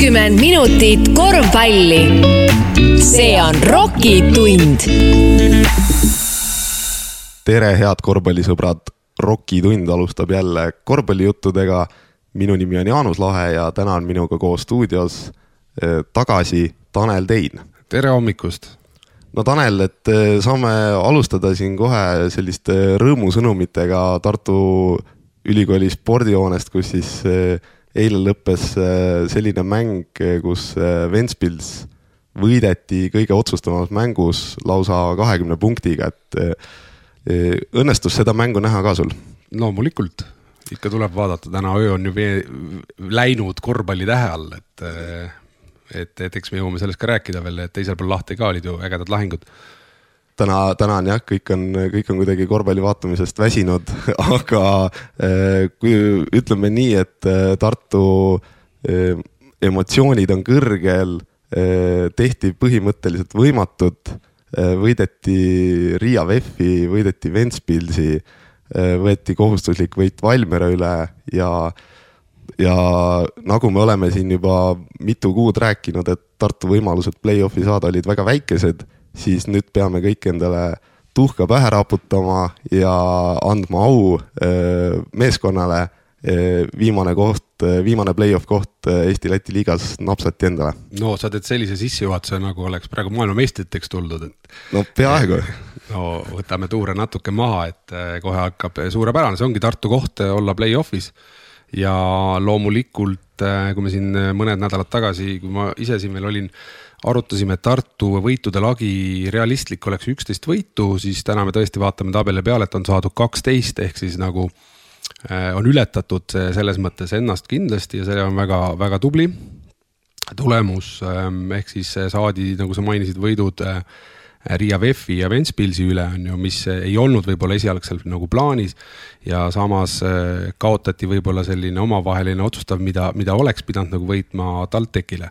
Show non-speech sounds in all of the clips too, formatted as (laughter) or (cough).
kuuskümmend minutit korvpalli. see on Rocki tund. tere, head korvpallisõbrad. Rocki tund alustab jälle korvpallijuttudega. minu nimi on Jaanus Lahe ja täna on minuga koos stuudios eh, tagasi Tanel Tein. tere hommikust no Tanel, et eh, saame alustada siin kohe selliste rõõmusõnumitega Tartu Ülikooli spordihoonest, kus siis eh, eile lõppes äh, selline mäng, kus äh, Ventspils võideti kõige otsustavamas mängus lausa kahekümne punktiga, et äh, õnnestus seda mängu näha ka sul? loomulikult, ikka tuleb vaadata, täna öö on ju läinud korvpalli tähe all, et et, et eks me jõuame sellest ka rääkida veel, et teisel pool lahti ka olid ju ägedad lahingud täna, täna on jah, kõik on, kõik on kuidagi korvpalli vaatamisest väsinud, (laughs) aga eh, kui ütleme nii, et eh, Tartu eh, emotsioonid on kõrgel, tehti põhimõtteliselt võimatut, võideti Riia VEF-i, võideti Ventspilsi, võeti kohustuslik võit Valmiera üle ja ja nagu me oleme siin juba mitu kuud rääkinud, et Tartu võimalused play-off'i saada olid väga väikesed siis nüüd peame kõik endale tuhka pähe raputama ja andma au äh, meeskonnale. Äh, viimane koht, äh, viimane play-off koht Eesti-Läti liigas napsati endale. no sa teed sellise sissejuhatuse, nagu oleks praegu maailmameistriteks tuldud, et. no peaaegu. (laughs) no võtame tuure natuke maha, et kohe hakkab suurepärane, see ongi Tartu koht olla play-off'is ja loomulikult, kui me siin mõned nädalad tagasi, kui ma ise siin veel olin arutasime, et Tartu võitude lagi realistlik oleks üksteist võitu, siis täna me tõesti vaatame tabeli peale, et on saadud kaksteist ehk siis nagu äh, on ületatud selles mõttes ennast kindlasti ja see on väga-väga tubli tulemus. Ähm, ehk siis saadi, nagu sa mainisid, võidud äh, Riia VEF-i ja Ventspilsi üle on ju, mis ei olnud võib-olla esialgsel nagu plaanis. ja samas äh, kaotati võib-olla selline omavaheline otsustav, mida, mida oleks pidanud nagu võitma TalTechile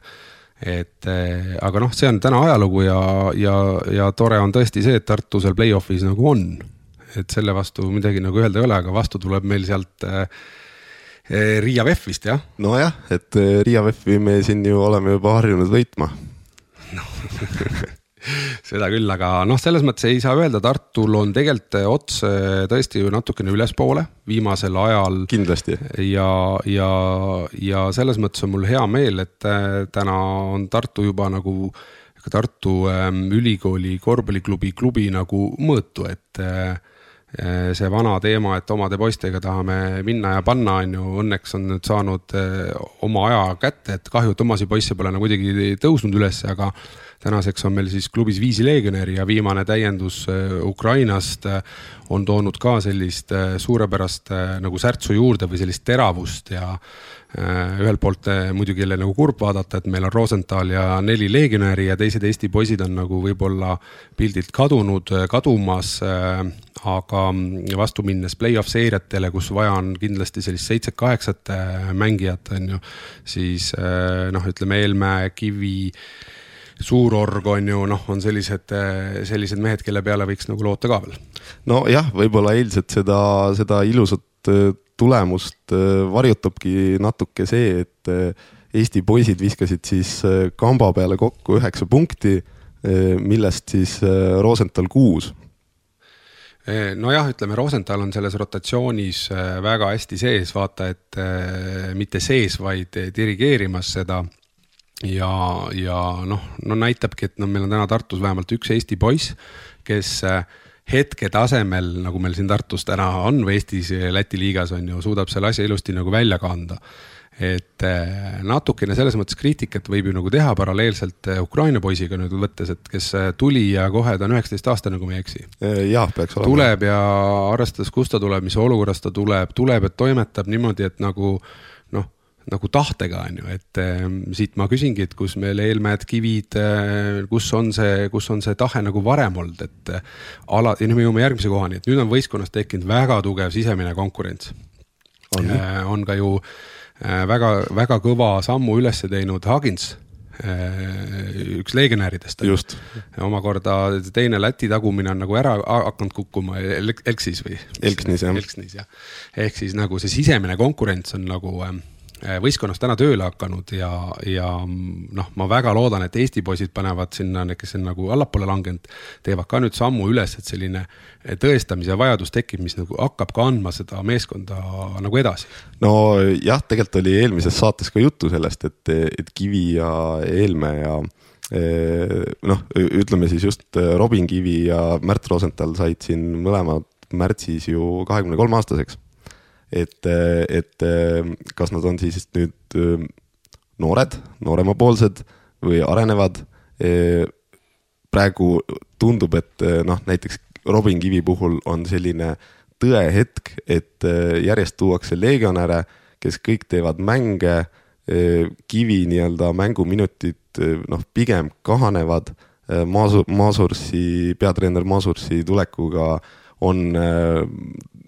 et eh, aga noh, see on täna ajalugu ja, ja, ja tore on tõesti see, et Tartu seal play-off'is nagu on. et selle vastu midagi nagu öelda ei ole, aga vastu tuleb meil sealt äh, Riia VEF-ist jah. nojah, et Riia VEF-i me siin ju oleme juba harjunud võitma no. (laughs) seda küll, aga noh, selles mõttes ei saa öelda, Tartul on tegelikult ots eh, tõesti ju natukene ülespoole viimasel ajal. kindlasti. ja, ja, ja selles mõttes on mul hea meel, et eh, täna on Tartu juba nagu ka Tartu ähm, Ülikooli korvpalliklubi klubi nagu mõõtu, et äh, see vana teema, et omade poistega tahame minna ja panna, on ju, õnneks on nüüd saanud oma aja kätte, et kahju, et omasid poisse pole nagu kuidagi tõusnud üles, aga tänaseks on meil siis klubis viis legionäri ja viimane täiendus äh, Ukrainast äh, on toonud ka sellist äh, suurepärast nagu särtsu juurde või sellist teravust ja ühelt poolt muidugi jälle nagu kurb vaadata, et meil on Rosenthal ja neli legionäri ja teised Eesti poisid on nagu võib-olla pildilt kadunud, kadumas. aga vastu minnes play-off seeriatele, kus vaja on kindlasti sellist seitset-kaheksat mängijat, on ju, siis noh, ütleme Eelmäe, Kivi suurorg on ju noh, on sellised, sellised mehed, kelle peale võiks nagu loota ka veel. nojah, võib-olla eilset seda, seda ilusat äh, tulemust äh, varjutabki natuke see, et Eesti poisid viskasid siis kamba peale kokku üheksa punkti, millest siis Rosenthal kuus nojah, ütleme Rosenthal on selles rotatsioonis väga hästi sees, vaata et mitte sees, vaid dirigeerimas seda ja, ja noh, no näitabki, et noh, meil on täna Tartus vähemalt üks Eesti poiss, kes äh, hetke tasemel, nagu meil siin Tartus täna on või Eestis Läti liigas on ju, suudab selle asja ilusti nagu välja kanda. et äh, natukene selles mõttes kriitikat võib ju nagu teha paralleelselt äh, Ukraina poisiga nüüd võttes, et kes tuli ja kohe ta on üheksateist aastane, kui ma ei eksi. jah, peaks olema. tuleb ja arvestades, kust ta tuleb, mis olukorras ta tuleb, tuleb, et toimetab niimoodi, et nagu nagu tahtega, on ju, et äh, siit ma küsingi, et kus meil eelmäed, kivid äh,, kus on see, kus on see tahe nagu varem olnud, et äh, ala, ja nüüd me jõuame järgmise kohani, et nüüd on võistkonnas tekkinud väga tugev sisemine konkurents. on, äh, on ka ju äh, väga, väga kõva sammu üles teinud Hagins äh, üks legionäridest. just. omakorda teine Läti tagumine on nagu ära hakanud kukkuma Elksis või? Elksnis jah. Elksnis jah, ehk siis nagu see sisemine konkurents on nagu äh, võistkonnas täna tööle hakanud ja, ja noh, ma väga loodan, et Eesti poisid panevad sinna, kes on nagu allapoole langenud, teevad ka nüüd sammu üles, et selline tõestamise vajadus tekib, mis nagu hakkab ka andma seda meeskonda nagu edasi. no jah, tegelikult oli eelmises saates ka juttu sellest, et, et Kivi ja Helme ja noh, ütleme siis just Robin Kivi ja Märt Rosenthal said siin mõlemad märtsis ju kahekümne kolme aastaseks. Et, et kas nad on siis nüüd noored, nooremapoolsed või arenevad. praegu tundub, et noh, näiteks Robin Kivi puhul on selline tõehetk, et järjest tuuakse legionäre, kes kõik teevad mänge kivi nii-öelda mänguminutid noh, pigem kahanevad. Maasur, Maasursi, peatreener Maasursi tulekuga on,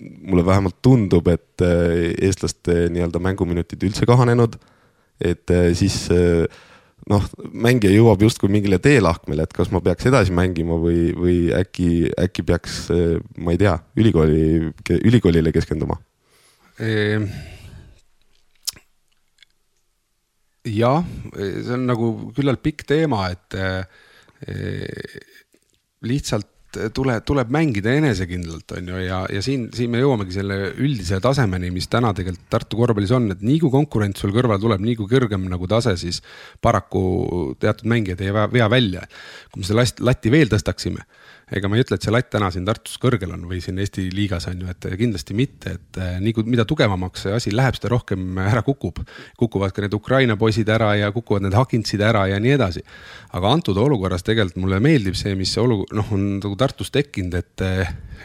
mulle vähemalt tundub, et eestlaste nii-öelda mänguminutid üldse kahanenud. et siis noh, mängija jõuab justkui mingile teelahkmele, et kas ma peaks edasi mängima või, või äkki, äkki peaks, ma ei tea, ülikooli, ülikoolile keskenduma ehm jah, see on nagu küllalt pikk teema, et eh, lihtsalt tuleb, tuleb mängida enesekindlalt, on ju, ja, ja siin, siin me jõuamegi selle üldise tasemeni, mis täna tegelikult Tartu korvpallis on, et nii kui konkurents sul kõrvale tuleb, nii kui kõrgem nagu tase, siis paraku teatud mängijad ei vea välja. kui me selle latti veel tõstaksime ega ma ei ütle, et see latt täna siin Tartus kõrgel on või siin Eesti liigas on ju, et kindlasti mitte, et eh, nii kui, mida tugevamaks see asi läheb, seda rohkem ära kukub. kukuvad ka need Ukraina poisid ära ja kukuvad need Hakintsid ära ja nii edasi. aga antud olukorras tegelikult mulle meeldib see, mis see olu-, noh, on nagu Tartus tekkinud, et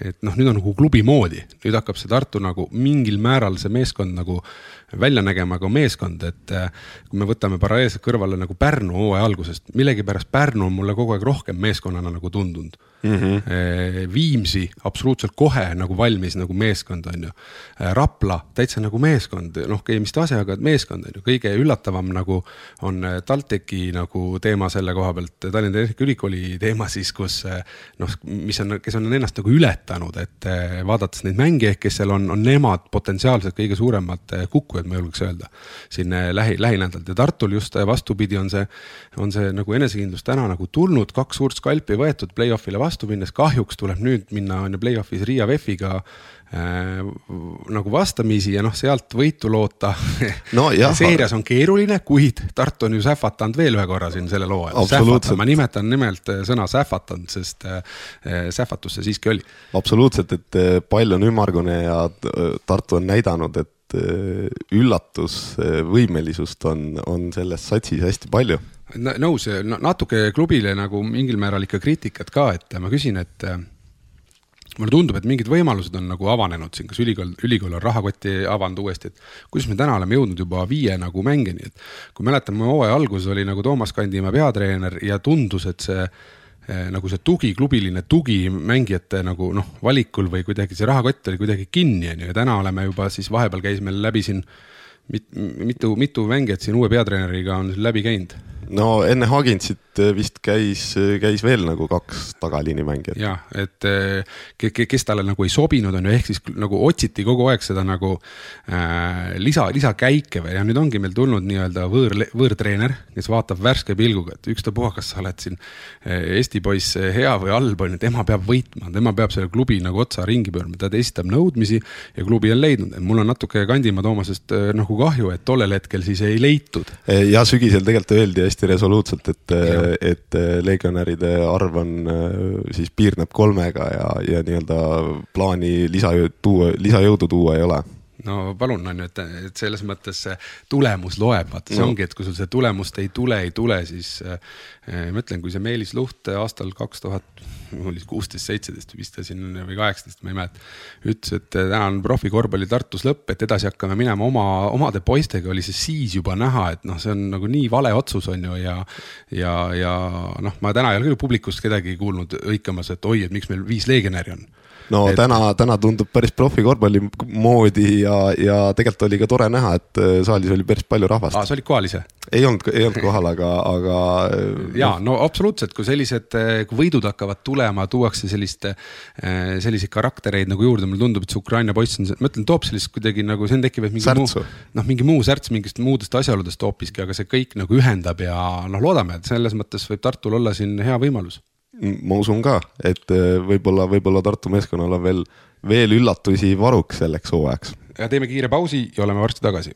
et noh, nüüd on nagu klubi moodi, nüüd hakkab see Tartu nagu mingil määral see meeskond nagu välja nägema ka meeskond, et kui me võtame paralleelselt kõrvale nagu Pärnu hooaja algusest, millegipärast Pärnu on mulle kogu aeg rohkem meeskonnana nagu tundunud mm. -hmm. Viimsi absoluutselt kohe nagu valmis nagu meeskond on ju. Rapla täitsa nagu meeskond, noh, mis tase, aga meeskond on ju, kõige üllatavam nagu on TalTechi nagu teema selle koha pealt, Tallinna Tehnikaülikooli teema siis, kus noh, mis on, kes on ennast nagu ületanud, et vaadates neid mängijaid, kes seal on, on nemad potentsiaalselt kõige suuremad kukkujad, ma julgeks öelda. siin lähi, lähinädalalt ja Tartul just vastupidi on see, on see nagu enesekindlus täna nagu tulnud, kaks suurt skalpi võetud play-off'ile vastu minnes, kahjuks tuleb nüüd minna on ju play-off'is Riia VEF-iga äh, nagu vastamisi ja noh, sealt võitu loota (laughs) no,. seerias on keeruline, kuid Tartu on ju sähvatanud veel ühe korra siin sellel hooajal. ma nimetan nimelt äh, sõna sähvatanud, sest äh, äh, sähvatus see siiski oli. absoluutselt, et äh, pall on ümmargune ja Tartu on näidanud, et üllatusvõimelisust on, on selles satsis hästi palju. Nõus, natuke klubile nagu mingil määral ikka kriitikat ka, et ma küsin, et äh, mulle tundub, et mingid võimalused on nagu avanenud siin, kas ülikool, ülikool on rahakotti avanud uuesti, et kuidas me täna oleme jõudnud juba viie nagu mängini, et kui mäletame, hooaja alguses oli nagu Toomas Kandimaa peatreener ja tundus, et see nagu see tugi, klubiline tugi mängijate nagu noh, valikul või kuidagi see rahakott oli kuidagi kinni, on ju, ja täna oleme juba siis vahepeal käis meil läbi siin mit, mitu, mitu mängijat siin uue peatreeneriga on läbi käinud no enne Hagintsit äh, vist käis, äh, käis veel nagu kaks tagaliinimängijat. jah, et äh, kes talle nagu ei sobinud, on ju, ehk siis nagu otsiti kogu aeg seda nagu äh, lisa, lisakäike või ja nüüd ongi meil tulnud nii-öelda võõr, võõrtreener, kes vaatab värske pilguga, et ükstapuha, kas sa oled siin Eesti poiss hea või halb, on ju, tema peab võitma, tema peab selle klubi nagu otsa ringi pöörama, ta esitab nõudmisi ja klubi on leidnud, mul on natuke Kandimaa Toomasest nagu kahju, et tollel hetkel siis ei leitud. ja sügisel tegelikult öeldi hästi hästi resoluutselt, et, et legionäride arv on siis piirneb kolmega ja, ja nii-öelda plaani lisa tuua, lisajõudu tuua ei ole no palun, on ju, et, et selles mõttes see tulemus loeb, vaata see no. ongi, et kui sul see tulemust ei tule, ei tule, siis äh, ma ütlen, kui see Meelis Luht aastal kaks tuhat, oli kuusteist, seitseteist vist siin või kaheksateist, ma ei mäleta. ütles, et täna on profikorvpalli Tartus lõpp, et edasi hakkame minema oma, omade poistega, oli see siis juba näha, et noh, see on nagu nii vale otsus, on ju, ja. ja, ja noh, ma täna ei ole küll publikust kedagi kuulnud hõikamas, et oi, et miks meil viis legionäri on no et... täna, täna tundub päris profikorvpalli moodi ja, ja tegelikult oli ka tore näha, et äh, saalis oli päris palju rahvast. sa olid kohal ise? ei olnud, ei olnud kohal, aga, aga. Äh, ja no absoluutselt, kui sellised, kui võidud hakkavad tulema, tuuakse sellist, selliseid karaktereid nagu juurde, mulle tundub, et see Ukraina poiss on, ma ütlen, toob sellist kuidagi nagu, see on tekib mingi Särtsu. muu, noh, mingi muu särts mingist muudest asjaoludest hoopiski, aga see kõik nagu ühendab ja noh, loodame, et selles mõttes võib Tartul olla siin hea võimalus ma usun ka, et äh, võib-olla, võib-olla Tartu meeskonnal on veel, veel üllatusi varuks selleks hooajaks. ja teeme kiire pausi ja oleme varsti tagasi.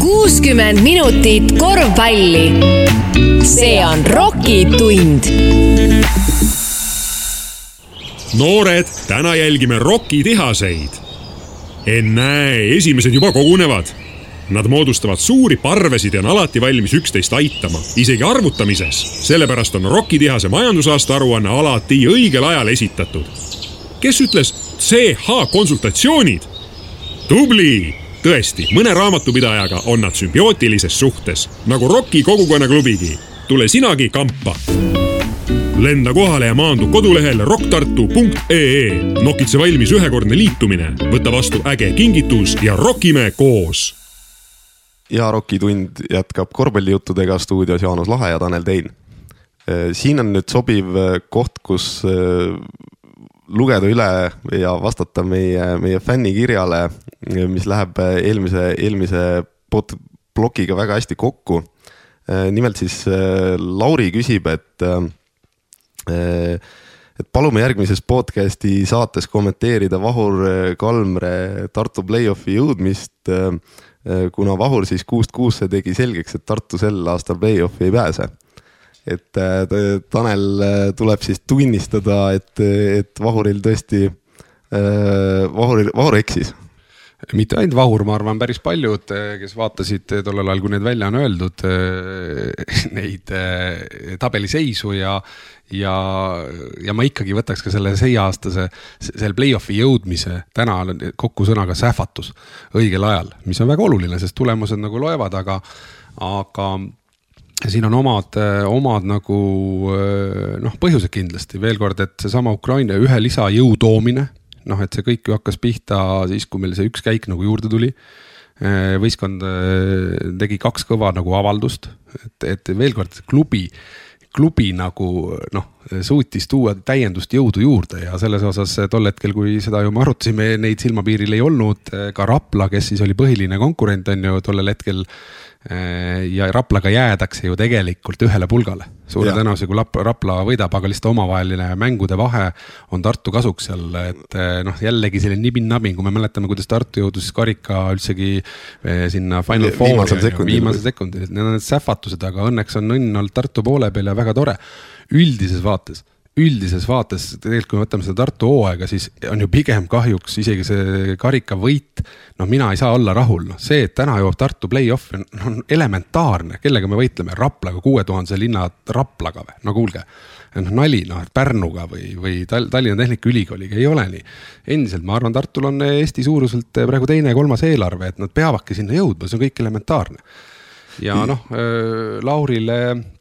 kuuskümmend minutit korvpalli. see on Rocki tund. noored, täna jälgime Rocki tihaseid. ennäe, esimesed juba kogunevad Nad moodustavad suuri parvesid ja on alati valmis üksteist aitama, isegi arvutamises. sellepärast on Rocki-tehase majandusaasta aruanne alati õigel ajal esitatud. kes ütles CH konsultatsioonid? tubli, tõesti, mõne raamatupidajaga on nad sümbiootilises suhtes, nagu Rocki kogukonnaklubigi. tule sinagi kampa lenda kohale ja maandu kodulehel rocktartu.ee. nokitse valmis ühekordne liitumine, võta vastu äge kingitus ja rokime koos ja Rocki tund jätkab korvpallijuttudega stuudios Jaanus Lahe ja Tanel Tein. Äh, siin on nüüd sobiv äh, koht, kus äh, lugeda üle ja vastata meie, meie fännikirjale, mis läheb eelmise, eelmise plokiga väga hästi kokku. nimelt siis Lauri küsib, et et palume järgmises podcast'i saates kommenteerida Vahur Kalmre Tartu play-off'i jõudmist Äh, kuna Vahur siis kuust kuusse tegi selgeks, et Tartu sel aastal play-off'i ei pääse. et äh, Tanel äh, tuleb siis tunnistada, et, et Vahuril tõesti, Vahuril, Vahur eksis mitte ainult Vahur, ma arvan, päris paljud, kes vaatasid tollel ajal, kui need välja on öeldud, (laughs) neid tabeliseisu ja, ja, ja ma ikkagi võtaks ka selle see-aastase, selle play-off'i jõudmise täna kokku sõnaga sähvatus õigel ajal, mis on väga oluline, sest tulemused nagu loevad, aga, aga siin on omad, omad nagu noh, põhjused kindlasti. Veel kord, et seesama Ukraina ühe lisajõu toomine, noh, et see kõik ju hakkas pihta siis, kui meil see üks käik nagu juurde tuli. Võistkond tegi kaks kõva nagu avaldust, et, et veel kord klubi klubi nagu noh, suutis tuua täiendust jõudu juurde ja selles osas tol hetkel, kui seda ju me arutasime, neid silmapiiril ei olnud, ka Rapla, kes siis oli põhiline konkurent, on ju tollel hetkel Äh, ja Raplaga jäädakse ju tegelikult ühele pulgale. suure tõenäosusega Rapla võidab, aga lihtsalt omavaheline mängude vahe on Tartu kasuks seal, et äh, noh, jällegi selline nibin-nabin, kui me mäletame, kuidas Tartu jõudis karika üldsegi äh, sinna Final Fouri. viimasel sekundil. viimasel sekundil, need on need sähvatused, aga õnneks on õnn olnud Tartu poole peal ja väga tore. üldises vaates üldises vaates tegelikult, kui me võtame seda Tartu hooaega, siis on ju pigem kahjuks isegi see karikavõit. noh, mina ei saa olla rahul, noh see, et täna jõuab Tartu play-off'i on, on elementaarne, kellega me võitleme, Raplaga, kuue tuhandese linna Raplaga või, no kuulge. noh nali, noh Pärnuga või, või Tallinna Tehnikaülikooliga ei ole nii. endiselt ma arvan, Tartul on Eesti suuruselt praegu teine-kolmas eelarve, et nad peavadki sinna jõudma, see on kõik elementaarne. ja noh, Laurile Eh,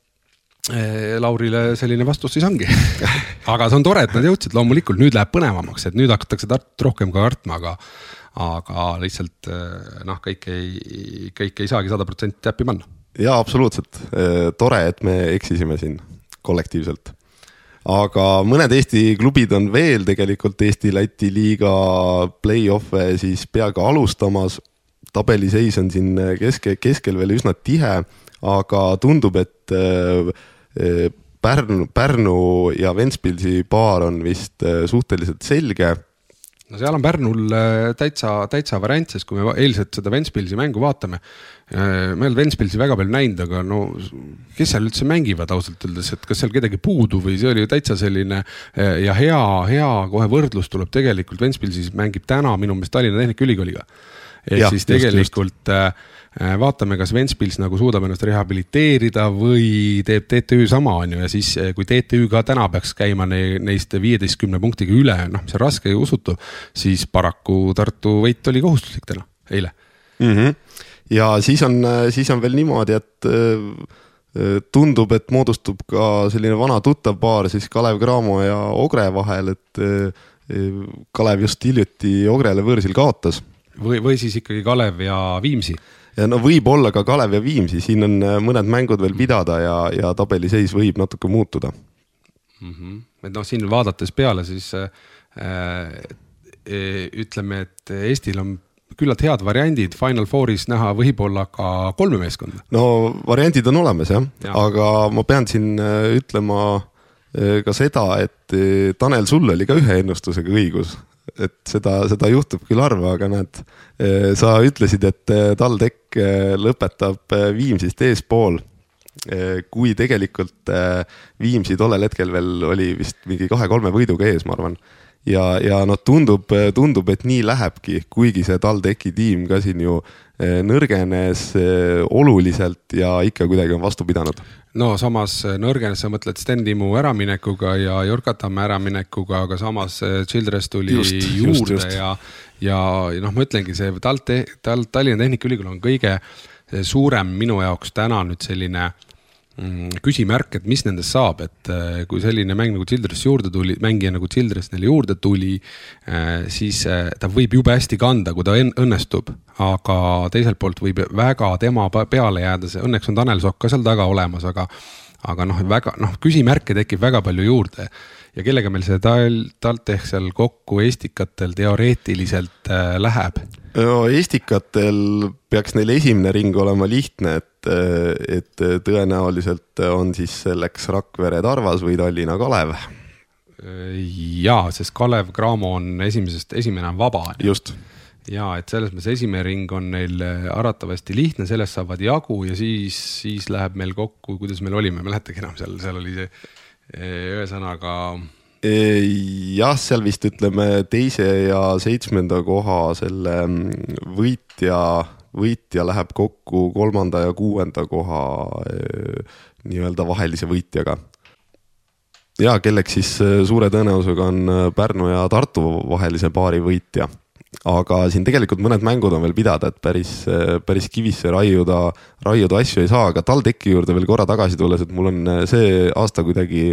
Laurile selline vastus siis ongi (laughs) aga see on tore, et nad jõudsid, loomulikult nüüd läheb põnevamaks, et nüüd hakatakse Tartut rohkem ka kartma, aga. aga lihtsalt eh, noh, kõik ei, kõik ei saagi sada protsenti täppi panna. jaa, absoluutselt, eh, tore, et me eksisime siin kollektiivselt. aga mõned Eesti klubid on veel tegelikult Eesti-Läti liiga play-off'e siis peaaegu alustamas. tabeliseis on siin keske, keskel veel üsna tihe, aga tundub, et Pärnu, Pärnu ja Ventspilsi paar on vist äh, suhteliselt selge no seal on Pärnul äh, täitsa, täitsa variant, sest kui me eilset seda Ventspilsi mängu vaatame. Äh, me ei olnud Ventspilsi väga palju näinud, aga no kes seal üldse mängivad ausalt öeldes, et kas seal kedagi puudu või see oli ju täitsa selline ja hea, hea kohe võrdlus tuleb tegelikult Ventspilsis mängib täna minu meelest Tallinna Tehnikaülikooliga. ehk siis tegelikult just, just Äh, vaatame, kas Ventspils nagu suudab ennast rehabiliteerida või teeb TTÜ sama, on ju, ja siis äh, kui TTÜ ka täna peaks käima ne, neist viieteistkümne punktiga üle, noh, mis on raske ja usutav, siis paraku Tartu võit oli kohustuslik täna, eile mm. -hmm. ja siis on, siis on veel niimoodi, et tundub, et moodustub ka selline vana tuttav paar siis Kalev Cramo ja Ogre vahel, et Kalev just hiljuti Ogrele võõrsil kaotas. või, või siis ikkagi Kalev ja Viimsi no võib-olla ka Kalev ja Viimsi, siin on mõned mängud veel pidada ja, ja tabeliseis võib natuke muutuda mm. -hmm. et noh, siin vaadates peale siis äh, ütleme, et Eestil on küllalt head variandid Final Fouris näha võib-olla ka kolme meeskonda. no variandid on olemas jah ja., aga ma pean siin ütlema ka seda, et Tanel, sul oli ka ühe ennustusega õigus, et seda, seda juhtub küll harva, aga näed, sa ütlesid, et TalTech lõpetab Viimsist eespool Eh, kui tegelikult eh, Viimsi tollel hetkel veel oli vist mingi kahe-kolme võiduga ees, ma arvan. Ja, ja noh, tundub, tundub, et nii lähebki, kuigi see TalTechi tiim ka siin ju eh, nõrgenes oluliselt ja ikka kuidagi on vastu pidanud. no samas nõrgenes, sa mõtled Sten Timmu äraminekuga ja Jorkatamme äraminekuga, aga samas Childress tuli just, juurde just, just. ja, ja noh, ma ütlengi, see TalTe-, Tal-, Tallinna Tehnikaülikool on kõige suurem minu jaoks täna nüüd selline äh, küsimärk, et mis nendest saab, et äh, kui selline mäng nagu Childress juurde tuli, mängija nagu Childress neile juurde tuli, äh, siis äh, ta võib jube hästi kanda, kui ta õnnestub. aga teiselt poolt võib väga tema peale jääda, see õnneks on Tanel Sokk ka seal taga olemas, aga, aga noh, väga noh, küsimärke tekib väga palju juurde ja kellega meil see tal-, TalTech seal kokku Estikatel teoreetiliselt äh, läheb? no Estikatel peaks neil esimene ring olema lihtne, et, et tõenäoliselt on siis selleks Rakvere Tarvas või Tallinna Kalev. jaa, sest Kalev Cramo on esimesest, esimene on vaba. just ja et selles mõttes esimene ring on neil arvatavasti lihtne, sellest saavad jagu ja siis, siis läheb meil kokku, kuidas meil oli, ma ei mäletagi enam seal, seal oli see ühesõnaga. jah, seal vist ütleme teise ja seitsmenda koha selle mm, võitja, võitja läheb kokku kolmanda ja kuuenda koha nii-öelda vahelise võitjaga ja kelleks siis suure tõenäosusega on Pärnu ja Tartu vahelise paari võitja. Aga siin tegelikult mõned mängud on veel pidada, et päris, päris kivisse raiuda, raiuda asju ei saa, aga TalTechi juurde veel korra tagasi tulles, et mul on see aasta kuidagi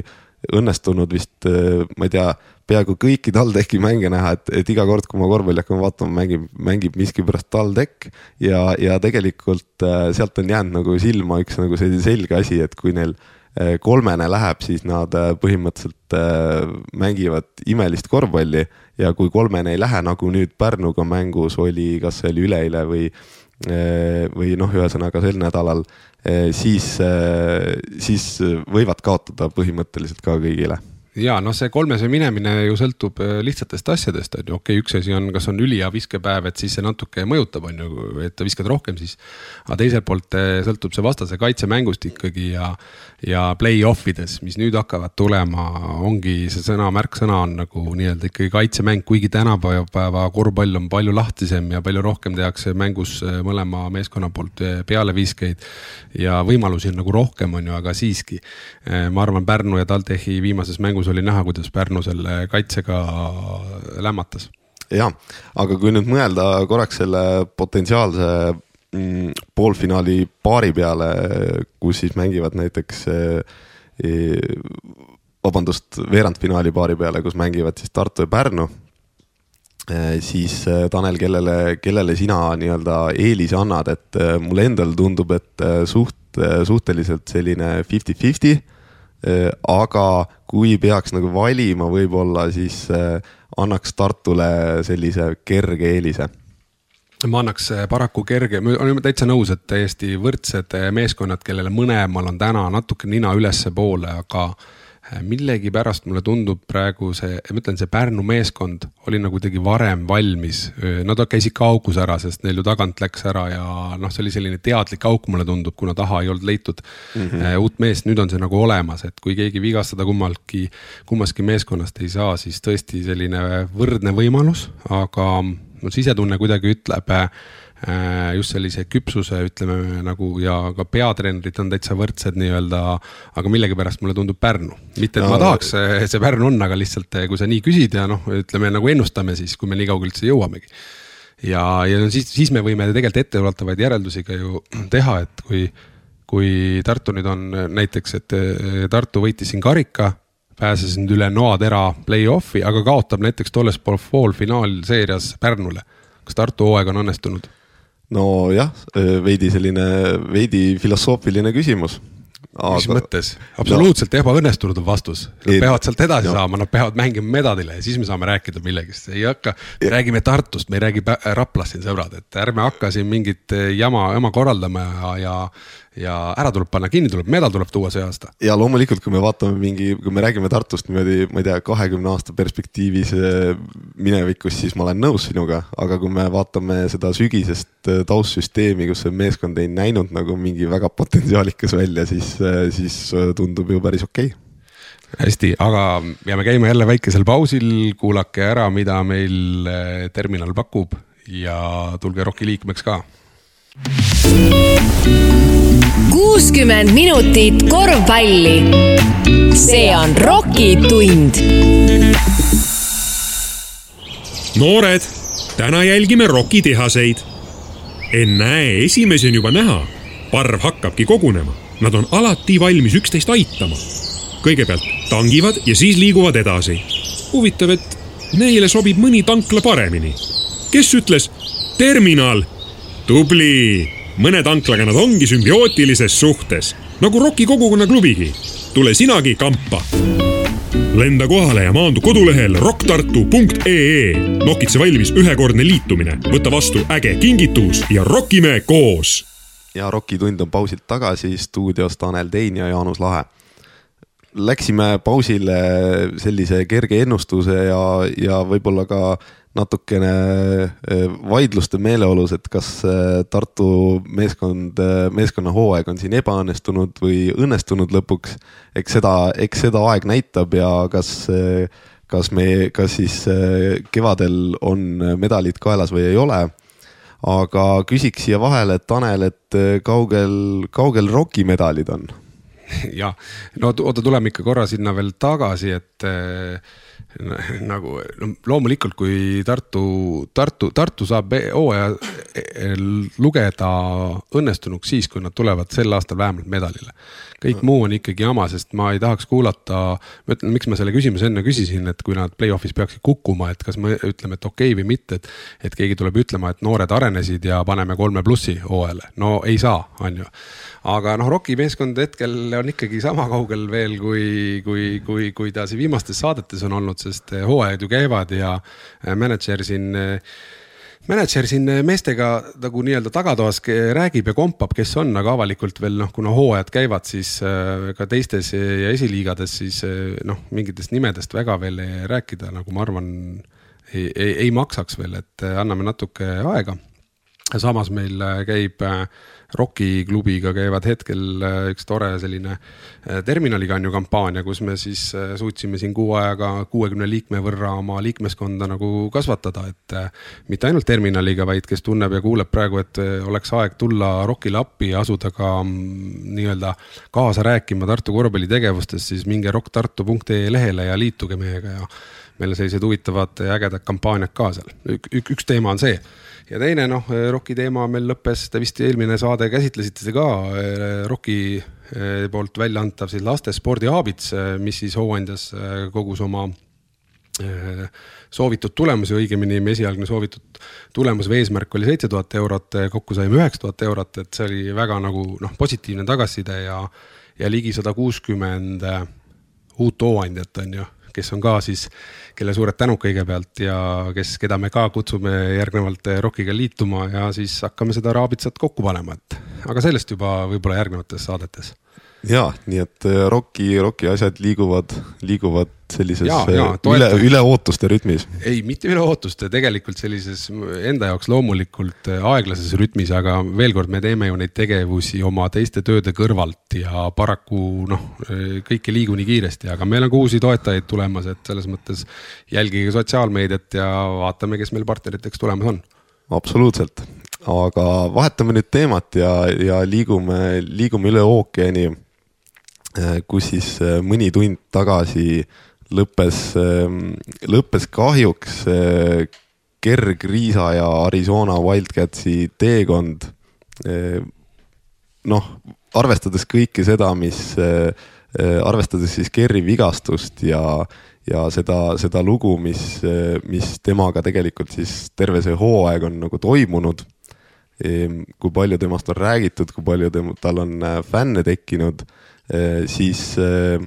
õnnestunud vist, ma ei tea, peaaegu kõiki TalTechi mänge näha, et, et iga kord, kui ma korvpalli hakkan vaatama, mängib, mängib miskipärast TalTech. Ja, ja tegelikult äh, sealt on jäänud nagu silma üks nagu selline selge asi, et kui neil kolmene läheb, siis nad äh, põhimõtteliselt mängivad imelist korvpalli ja kui kolmene ei lähe, nagu nüüd Pärnuga mängus oli, kas see oli üleeile või või noh, ühesõnaga sel nädalal Eh, siis, eh, siis võivad kaotada põhimõtteliselt ka kõigile ja noh, see kolmese minemine ju sõltub äh, lihtsatest asjadest, on ju, okei okay,, üks asi on, kas on ülihea viskepäev, et siis see natuke mõjutab, on ju, et viskad rohkem siis. aga teiselt poolt äh, sõltub see vastase kaitsemängust ikkagi ja, ja play-off ides, mis nüüd hakkavad tulema, ongi see sõna, märksõna on nagu nii-öelda ikkagi kaitsemäng, kuigi tänapäeva korvpall on palju lahtisem ja palju rohkem tehakse mängus äh, mõlema meeskonna poolt pealeviskeid. ja võimalusi on nagu rohkem, on ju, aga siiski ma arvan, Pärnu ja TalTechi viimases mängus mängus oli näha, kuidas Pärnu selle kaitsega lämmatas. ja, aga kui nüüd mõelda korraks selle potentsiaalse mm, poolfinaali paari peale, kus siis mängivad näiteks e, vabandust, veerandfinaali paari peale, kus mängivad siis Tartu ja Pärnu e,. siis e, Tanel, kellele, kellele sina nii-öelda eelise annad, et mulle endal tundub, et suht, suhteliselt selline fifty-fifty aga kui peaks nagu valima, võib-olla siis äh, annaks Tartule sellise kerge eelise. Ma annaks äh, paraku kerge, ma olen täitsa nõus, et täiesti võrdsed meeskonnad, kellele mõlemal on täna natuke nina ülespoole, aga Äh, millegipärast mulle tundub praegu see, ma ütlen, see Pärnu meeskond oli nagu kuidagi varem valmis. Nad käisid ka augus ära, sest neil ju tagant läks ära ja noh, see oli selline teadlik auk, mulle tundub, kuna taha ei olnud leitud mm -hmm. uut meest, nüüd on see nagu olemas, et kui keegi vigastada kummaltki, kummaski meeskonnast ei saa, siis tõesti selline võrdne võimalus, aga no sisetunne kuidagi ütleb Äh, just sellise küpsuse, ütleme nagu ja ka peatreenerid on täitsa võrdsed nii-öelda. aga millegipärast mulle tundub Pärnu, mitte et no, ma tahaks, see Pärnu on, aga lihtsalt kui sa nii küsid ja noh, ütleme nagu ennustame siis, kui me nii kaugele üldse jõuamegi. ja, ja no siis, siis me võime tegelikult etteulatavaid järeldusi ka ju (clears throat) teha, et kui kui Tartu nüüd on näiteks, et Tartu võitis siin karika, pääses nüüd üle noatera play-off'i, aga kaotab näiteks tolles poolfinaalseerias Pärnule. kas Tartu hooaeg on õnnestunud? Nojah, veidi selline, veidi filosoofiline küsimus aga.... mis mõttes? absoluutselt no. ebaõnnestunud on vastus. Nad ei, peavad sealt edasi no. saama, nad peavad mängima medalile ja siis me saame rääkida millegist, ei hakka. me räägime Tartust, me ei räägi Raplast siin sõbrad, et ärme hakka siin mingit jama, jama korraldama ja, ja ja ära tuleb panna kinni, tuleb medal tuleb tuua see aasta. ja loomulikult, kui me vaatame mingi, kui me räägime Tartust niimoodi, ma ei tea, kahekümne aasta perspektiivis eh, minevikus, siis ma olen nõus sinuga, aga kui me vaatame seda sügisest eh, taustsüsteemi, kus see meeskond ei näinud nagu mingi väga potentsiaalikas välja, siis, eh, siis tundub ju päris okei. Okay hästi, aga ja me käime jälle väikesel pausil, kuulake ära, mida meil terminal pakub. Ja tulge ROK-i liikmeks ka kuuskümmend minutit korvpalli. see on Rocki tund. noored, täna jälgime Rocki tehaseid. ennäe, esimesi on juba näha. parv hakkabki kogunema, nad on alati valmis üksteist aitama. kõigepealt tangivad ja siis liiguvad edasi. huvitav, et neile sobib mõni tankla paremini. kes ütles terminal? tubli mõne tanklaga nad ongi sümbiootilises suhtes, nagu Rocki kogukonna klubigi. tule sinagi kampa. lenda kohale ja maandu kodulehel rocktartu.ee. nokitse valmis ühekordne liitumine, võta vastu äge kingitus ja rokime koos. ja Rocki tund on pausilt tagasi stuudios Tanel Tein ja Jaanus Lahe läksime pausile sellise kerge ennustuse ja, ja võib-olla ka natukene eh, vaidluste meeleolus, et kas eh, Tartu meeskond, eh, meeskonna hooaeg on siin ebaõnnestunud või õnnestunud lõpuks. eks seda, eks seda aeg näitab ja kas, kas me, kas siis kevadel on medalid kaelas või ei ole. aga küsiks siia vahele, Tanel, et kaugel, kaugel ROK-i medalid on? (laughs) jah, no oota, tuleme ikka korra sinna veel tagasi, et (laughs) nagu no loomulikult, kui Tartu, Tartu, Tartu saab hooaja e-, e-, lugeda õnnestunuks siis, kui nad tulevad sel aastal vähemalt medalile. kõik muu on ikkagi jama, sest ma ei tahaks kuulata, ma ütlen, miks ma selle küsimuse enne küsisin, et kui nad play-off'is peaksid kukkuma, et kas me ütleme, et okei okay või mitte, et. et keegi tuleb ütlema, et noored arenesid ja paneme kolme plussi hooajale, no ei saa, on ju aga noh, ROK-i meeskond hetkel on ikkagi sama kaugel veel, kui, kui, kui, kui ta siin viimastes saadetes on olnud, sest eh, hooajad ju käivad ja eh, mänedžer siin eh, mänedžer siin meestega nagu nii-öelda tagatoas räägib ja kompab, kes on, aga avalikult veel noh, kuna hooajad käivad, siis ka teistes ja esiliigades, siis noh, mingitest nimedest väga veel rääkida, nagu ma arvan, ei, ei, ei maksaks veel, et anname natuke aega. samas meil käib äh, Rocki klubiga käivad hetkel äh, üks tore selline äh, terminaliga on ju kampaania, kus me siis äh, suutsime siin kuu ajaga kuuekümne liikme võrra oma liikmeskonda nagu kasvatada, et mitte ainult terminaliga, vaid kes tunneb ja kuuleb praegu, et oleks aeg tulla Rockile appi ja asuda ka mm, nii-öelda kaasa rääkima Tartu korvpallitegevustes, siis minge rocktartu.ee lehele ja liituge meiega ja meil on sellised huvitavad ägedad kampaaniad ka seal, üks teema on see. Ja teine noh, ROK-i teema meil lõppes, te vist eelmine saade käsitlesite seda ka, ROK-i eh, poolt välja antav siis lastespordi aabits, eh, mis siis hooandjas eh, kogus oma soovitud tulemusi, õigemini meie esialgne soovitud tulemus või eesmärk oli seitse tuhat eurot, kokku saime üheksa tuhat eurot, et see oli väga nagu noh, positiivne tagasiside ja, ja ligi sada kuuskümmend uut hooandjat on ju kes on ka siis, kelle suured tänud kõigepealt ja kes, keda me ka kutsume järgnevalt ROK-iga liituma ja siis hakkame seda raabitsat kokku panema, et aga sellest juba võib-olla järgnevates saadetes ja nii et äh, ROK-i, ROK-i asjad liiguvad, liiguvad sellises ja, ja, äh, üle, üle ootuste rütmis. ei, mitte üle ootuste, tegelikult sellises enda jaoks loomulikult äh, aeglases rütmis, aga veel kord, me teeme ju neid tegevusi oma teiste tööde kõrvalt ja paraku noh, kõik ei liigu nii kiiresti, aga meil on ka uusi toetajaid tulemas, et selles mõttes jälgige sotsiaalmeediat ja vaatame, kes meil partneriteks tulemas on. absoluutselt, aga vahetame nüüd teemat ja, ja liigume, liigume üle ookeani kus siis äh, mõni tund tagasi lõppes, ähm, lõppes kahjuks äh, Gerg Riisa ja Arizona Wildcatsi teekond. noh, arvestades kõike seda, mis, arvestades siis Kerri vigastust ja, ja seda, seda lugu, mis, mis temaga tegelikult siis terve see hooaeg on nagu toimunud Ehm, kui palju temast on räägitud, kui palju tem-, tal on äh, fänne tekkinud, äh, siis äh,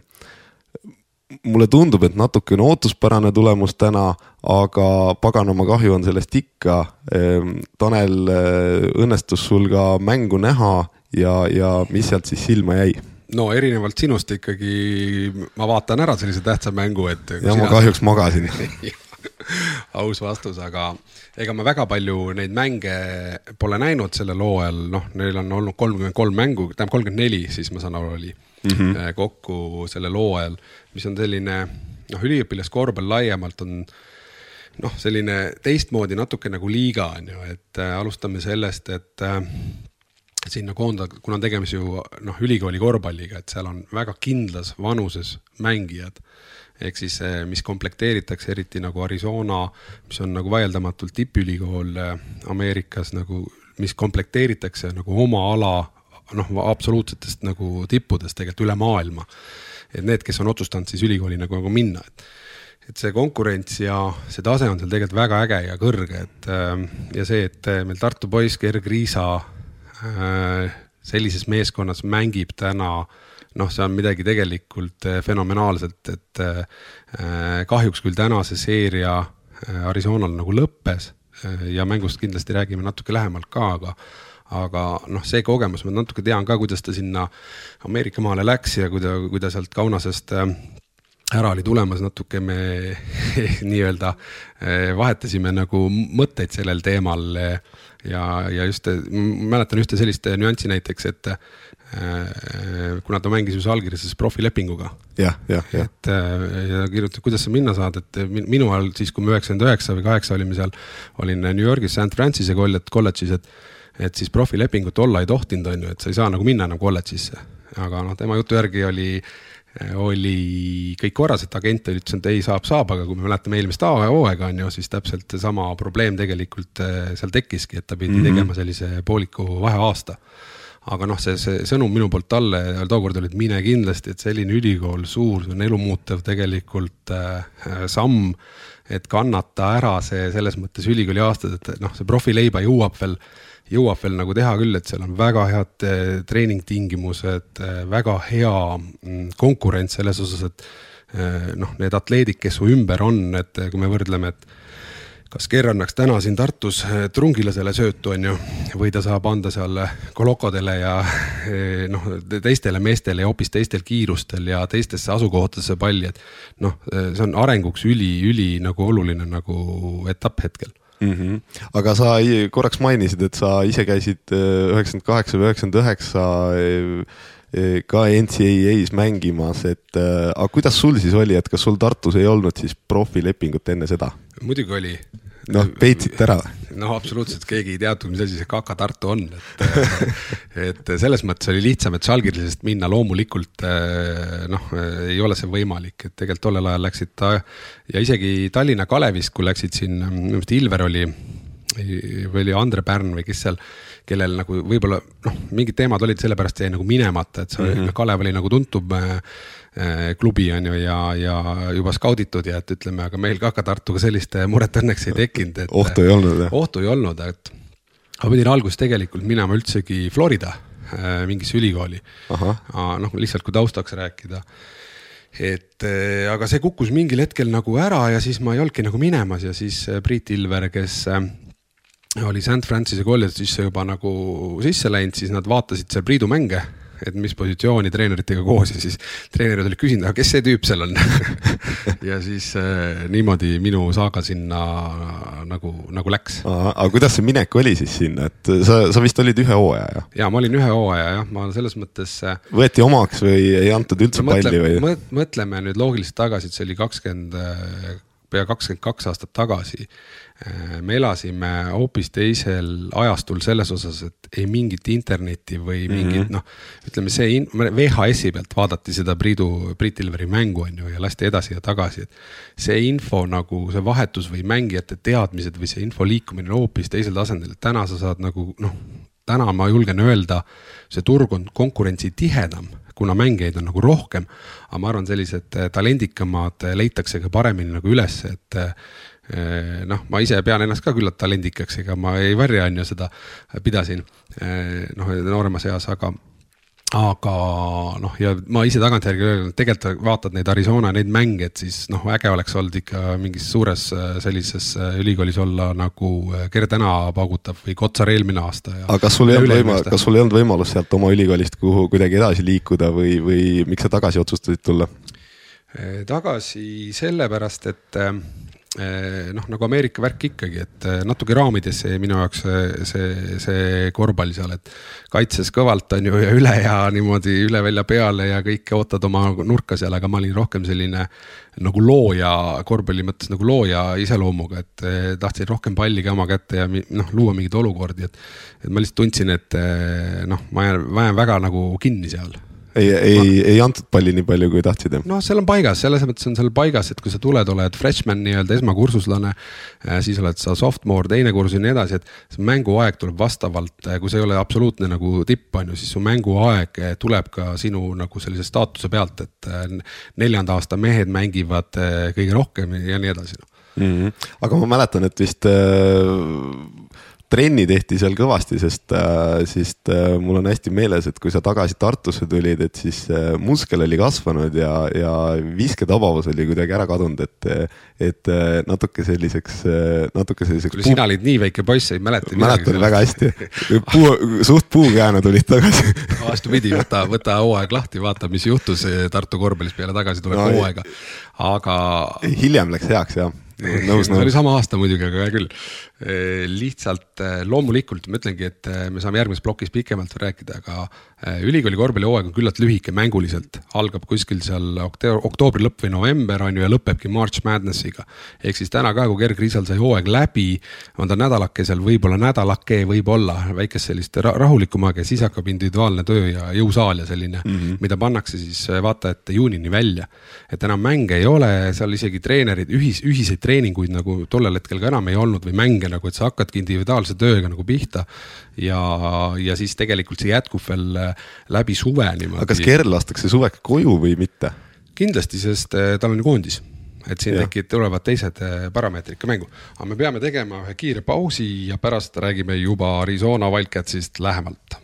mulle tundub, et natukene ootuspärane tulemus täna, aga paganama kahju on sellest ikka. Ehm, Tanel, õnnestus sul ka mängu näha ja, ja mis sealt siis silma jäi? no erinevalt sinust ikkagi ma vaatan ära sellise tähtsa mängu, et. ja ma kahjuks magasin (laughs) aus vastus, aga ega ma väga palju neid mänge pole näinud sellel hooajal, noh, neil on olnud kolmkümmend kolm mängu, tähendab kolmkümmend neli, siis ma saan aru, oli mm -hmm. kokku sellel hooajal, mis on selline noh, üliõpilaskorvpall laiemalt on noh, selline teistmoodi natuke nagu liiga on ju, et äh, alustame sellest, et äh, sinna koondada, kuna on tegemist ju noh, ülikooli korvpalliga, et seal on väga kindlas vanuses mängijad ehk siis eh, mis komplekteeritakse eriti nagu Arizona, mis on nagu vaieldamatult tippülikool eh, Ameerikas nagu, mis komplekteeritakse nagu oma ala noh, absoluutsetest nagu tippudest tegelikult üle maailma. et need, kes on otsustanud siis ülikooli nagu, nagu minna, et et see konkurents ja see tase on seal tegelikult väga äge ja kõrge, et eh, ja see, et meil Tartu poiss Gerg Riisa sellises meeskonnas mängib täna äh, noh, see on midagi tegelikult eh, fenomenaalset, et kahjuks küll täna see seeria Arizonal nagu lõppes ja mängust kindlasti räägime natuke lähemalt ka, aga aga noh, see kogemus, ma natuke tean ka, kuidas ta sinna Ameerika maale läks ja kui ta, kui ta sealt Kaunasest ära oli tulemas, natuke me (laughs) nii-öelda vahetasime nagu mõtteid sellel teemal. ja, ja just mäletan ühte sellist nüanssi näiteks, et Äh, kuna ta mängis ju Žalgirises profilepinguga. jah, jah, jah. et äh, ja kirjutas, kuidas sa minna saad, et minu ajal siis, kui me üheksakümmend üheksa või kaheksa olime seal, olin New Yorgis St Francis'e kolledžis, et et siis profilepingut olla ei tohtinud, on ju, et sa ei saa nagu minna enam kolledžisse. aga noh, tema jutu järgi oli oli kõik korras, et agent ütles, et ei, saab, saab, aga kui me mäletame eelmist hooaega on ju, siis täpselt seesama probleem tegelikult äh, seal tekkiski, et ta pidi mm -hmm. tegema sellise pooliku vaheaasta aga noh, see, see sõnum minu poolt talle tookord oli, et mine kindlasti, et selline ülikool, suur, see on elumuutev tegelikult äh, samm. et kannata ära see selles mõttes ülikooli aastad, et noh, see profileiba jõuab veel, jõuab veel nagu teha küll, et seal on väga head äh, treeningtingimused äh,, väga hea mm, konkurents selles osas, et äh, noh, need atleedid, kes su ümber on, et kui me võrdleme, et kas Ger annaks täna siin Tartus eh, Trungilasele söötu, on ju, või ta saab anda seal Kolokodele ja eh, noh, teistele meestele ja hoopis teistel kiirustel ja teistesse asukohtadesse palli, et noh, eh, see on arenguks üli, üli nagu oluline nagu etapp hetkel mm. -hmm. aga sa korraks mainisid, et sa ise käisid üheksakümmend kaheksa või üheksakümmend üheksa ka NCAA-s mängimas, et aga kuidas sul siis oli, et kas sul Tartus ei olnud siis profilepingut enne seda? muidugi oli. Noh, peitsite ära? noh, absoluutselt keegi ei teadnud, mis asi see Kaka Tartu on, et et selles mõttes oli lihtsam, et Žalgirisest minna loomulikult noh, ei ole see võimalik, et tegelikult tollel ajal läksid ta ja isegi Tallinna Kalevist, kui läksid siin, minu meelest Ilver oli või oli Andre Pärn või kes seal, kellel nagu võib-olla noh, mingid teemad olid, sellepärast jäi nagu minemata, et see mm -hmm. Kalev oli nagu tuntum äh, klubi on ju ja, ja juba skauditud ja et ütleme, aga meil ka Tartuga sellist muret õnneks ei tekkinud, et. ohtu ei olnud jah? ohtu ei olnud, et ma pidin alguses tegelikult minema üldsegi Florida äh, mingisse ülikooli. noh, lihtsalt kui taustaks rääkida et aga see kukkus mingil hetkel nagu ära ja siis ma ei olnudki nagu minemas ja siis Priit Ilver, kes oli St Francis'e kolledžisse juba nagu sisse läinud, siis nad vaatasid seal Priidu mänge, et mis positsiooni treeneritega koos ja siis treenerid olid küsinud, aga kes see tüüp seal on (laughs) ja siis äh, niimoodi minu saaga sinna nagu, nagu läks. aga kuidas see minek oli siis sinna, et sa, sa vist olid ühe hooaja jah? ja ma olin ühe hooaja jah, ma selles mõttes. Äh, võeti omaks või ei antud üldse no, palli mõtle, või? mõtleme nüüd loogiliselt tagasi, et see oli kakskümmend, äh, pea kakskümmend kaks aastat tagasi Äh, me elasime hoopis teisel ajastul selles osas, et ei mingit internetti või mhm. mingit mm -hmm. noh, ütleme see VHS-i pealt vaadati seda Priidu, Priit Ilveri mängu on ju ja lasti edasi ja tagasi, et. see info nagu see vahetus või mängijate teadmised või see info liikumine on hoopis teisel tasandil, et täna sa saad nagu noh täna ma julgen öelda, see turg on konkurentsitihedam kuna mängijaid on nagu rohkem. aga ma arvan, sellised talendikamad leitakse ka paremini nagu üles, et noh, ma ise pean ennast ka küllalt talendikaks, ega ma ei varja, on ju, seda pidasin eh, noh, nooremas eas, aga aga noh, ja ma ise tagantjärgi öelnud, tegelikult vaatad neid Arizona neid mänge, et siis noh, äge oleks olnud ikka mingis suures eh, sellises ülikoolis olla nagu Gerd Täna paugutab või Kotsar eelmine aasta. aga kas sul ei olnud võima-, kas sul ei olnud võimalust sealt oma ülikoolist kuhu kuidagi edasi liikuda või, või miks sa tagasi otsustasid tulla? tagasi sellepärast, et Eh, noh, nagu Ameerika värk ikkagi, et eh, natuke raamidesse jäi minu jaoks see, see, see korvpall seal, et kaitses kõvalt on ju ja üle ja niimoodi üle välja peale ja kõike ootad oma nurka seal, aga ma olin rohkem selline nagu looja, korvpalli mõttes nagu looja iseloomuga, et eh, tahtsin rohkem palli ka oma kätte ja noh, luua mingeid olukordi, et. et ma lihtsalt tundsin, et noh, ma jään, ma jään väga nagu kinni seal ei, ei, ei antud palli nii palju, kui tahtsid jah? noh, seal on paigas, selles mõttes on seal paigas, et kui sa tuled, oled freshman nii-öelda esmakursuslane. Äh, siis oled sa sophomore, teine kursus ja nii edasi, et see mänguaeg tuleb vastavalt, äh, kui sa ei ole absoluutne nagu tipp, on ju, siis su mänguaeg äh, tuleb ka sinu nagu sellise staatuse pealt, et neljanda aasta mehed mängivad kõige rohkem ja nii edasi mm. -hmm. aga ma mäletan, et vist äh trenni tehti seal kõvasti, sest äh,, sest äh, mul on hästi meeles, et kui sa tagasi Tartusse tulid, et siis äh, muskel oli kasvanud ja, ja visketabavus oli kuidagi ära kadunud, et, et äh, natuke selliseks, äh, natuke selliseks. kuule, sina olid nii väike poiss, ei mäleta. mäletan väga hästi, (laughs) puu, suht puukäena tulid tagasi vastupidi, võta, võta hooaeg lahti, vaata, mis juhtus Tartu korvpallis peale tagasituleku no, hooaega, aga. hiljem läks heaks jah nõus, nõus. oli sama aasta muidugi, aga hea küll. lihtsalt loomulikult ma ütlengi, et me saame järgmises plokis pikemalt rääkida, aga ülikooli korvpallihooaeg on küllalt lühike mänguliselt. algab kuskil seal oktoobri lõpp või november on ju ja lõpebki March Madnessiga. ehk siis täna ka, kui Gerg Riisal sai hooaeg läbi, on ta nädalake seal, võib-olla nädalake, võib-olla väikest sellist rahulikumaga ja siis hakkab individuaalne töö ja jõusaal ja selline mm, -hmm. mida pannakse siis vaatajate juunini välja. et enam mänge ei ole, seal isegi treenerid, ühis, ühiseid treeninguid nagu tollel hetkel ka enam ei olnud või mänge nagu, et sa hakkadki individuaalse tööga nagu pihta. ja, ja siis tegelikult see jätkub veel äh, läbi suve niimoodi. aga kas Kerl lastakse suveks koju või mitte? kindlasti, sest äh, tal on ju koondis et siin tekib, tulevad teised äh, parameetrid ka mängu. aga me peame tegema ühe kiire pausi ja pärast räägime juba Arizona Wildcatsist lähemalt.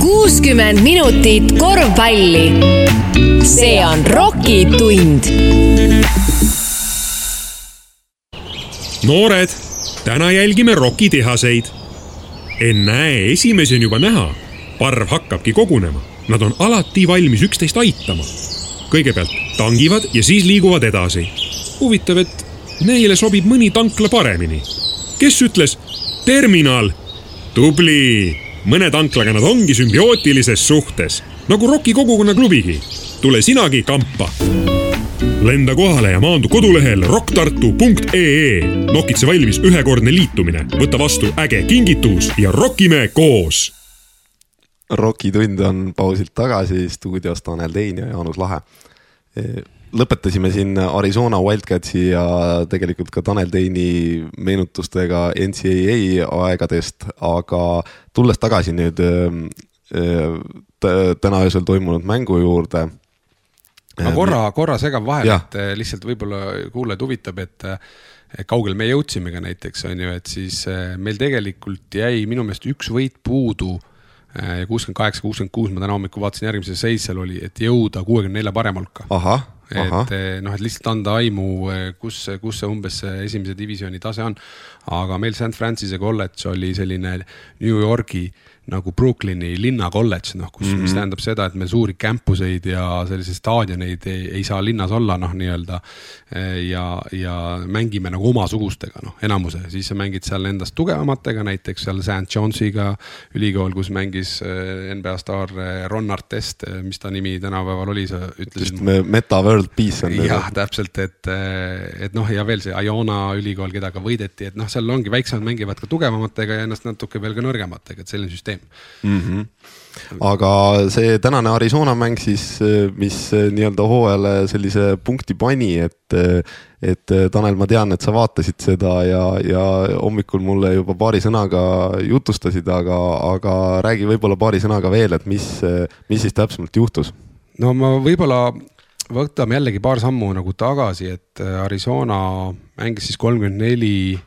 Kuuskümmend minutit korvpalli see on Rocki tund. noored, täna jälgime Rocki tehaseid. ennäe, esimesi on juba näha. parv hakkabki kogunema, nad on alati valmis üksteist aitama. kõigepealt tangivad ja siis liiguvad edasi. huvitav, et neile sobib mõni tankla paremini. kes ütles terminal? tubli, mõne tanklaga nad ongi sümbiootilises suhtes nagu Rocki kogukonna klubigi tule sinagi kampa. lenda kohale ja maandu kodulehel rocktartu.ee. nokitse valmis ühekordne liitumine, võta vastu äge kingitus ja rokime koos. Rocki tund on pausilt tagasi stuudios Tanel Tein ja Jaanus Lahe lõpetasime siin Arizona Wildcatsi ja tegelikult ka Tanel Teini meenutustega NCAA aegadest, aga tulles tagasi nüüd e, täna öösel toimunud mängu juurde ma korra, korra segan vahele, et lihtsalt võib-olla kuulajaid huvitab, et kaugele me jõudsimegi näiteks on ju, et siis meil tegelikult jäi minu meelest üks võit puudu. Kuuskümmend kaheksa, kuuskümmend kuus, ma täna hommikul vaatasin järgmise seis seal oli, et jõuda kuuekümne nelja parema hulka. Et noh, et lihtsalt anda aimu, kus, kus see umbes see esimese divisjoni tase on. aga meil St Francis'e kolledž oli selline New Yorgi äh, nagu Brooklyni linnakolledž, noh, kus mm, -hmm. mis mhm. tähendab seda, et me suuri campuseid ja selliseid staadioneid ei, ei saa linnas olla, noh, nii-öelda. ja, ja mängime nagu omasugustega, noh, enamuse, siis sa mängid seal endast tugevamatega, näiteks seal St Johnsiga ülikool, kus mängis eh, NBA staar eh, Ron Artest, eh, mis ta nimi tänapäeval oli, sa ütlesid. Meta World Peace on. jah, täpselt, et, et noh, ja veel see Iona ülikool, keda ka võideti, et noh, seal ongi väiksemad mängivad ka tugevamatega ja ennast natuke veel ka nõrgematega, et selline süsteem probleem mm. -hmm aga see tänane Arizona mäng siis, mis nii-öelda hooajale sellise punkti pani, et, et Tanel, ma tean, et sa vaatasid seda ja, ja hommikul mulle juba paari sõnaga jutustasid, aga, aga räägi võib-olla paari sõnaga veel, et mis, mis siis täpsemalt juhtus? no ma võib-olla võtame jällegi paar sammu nagu tagasi, et Arizona mängis siis kolmkümmend neli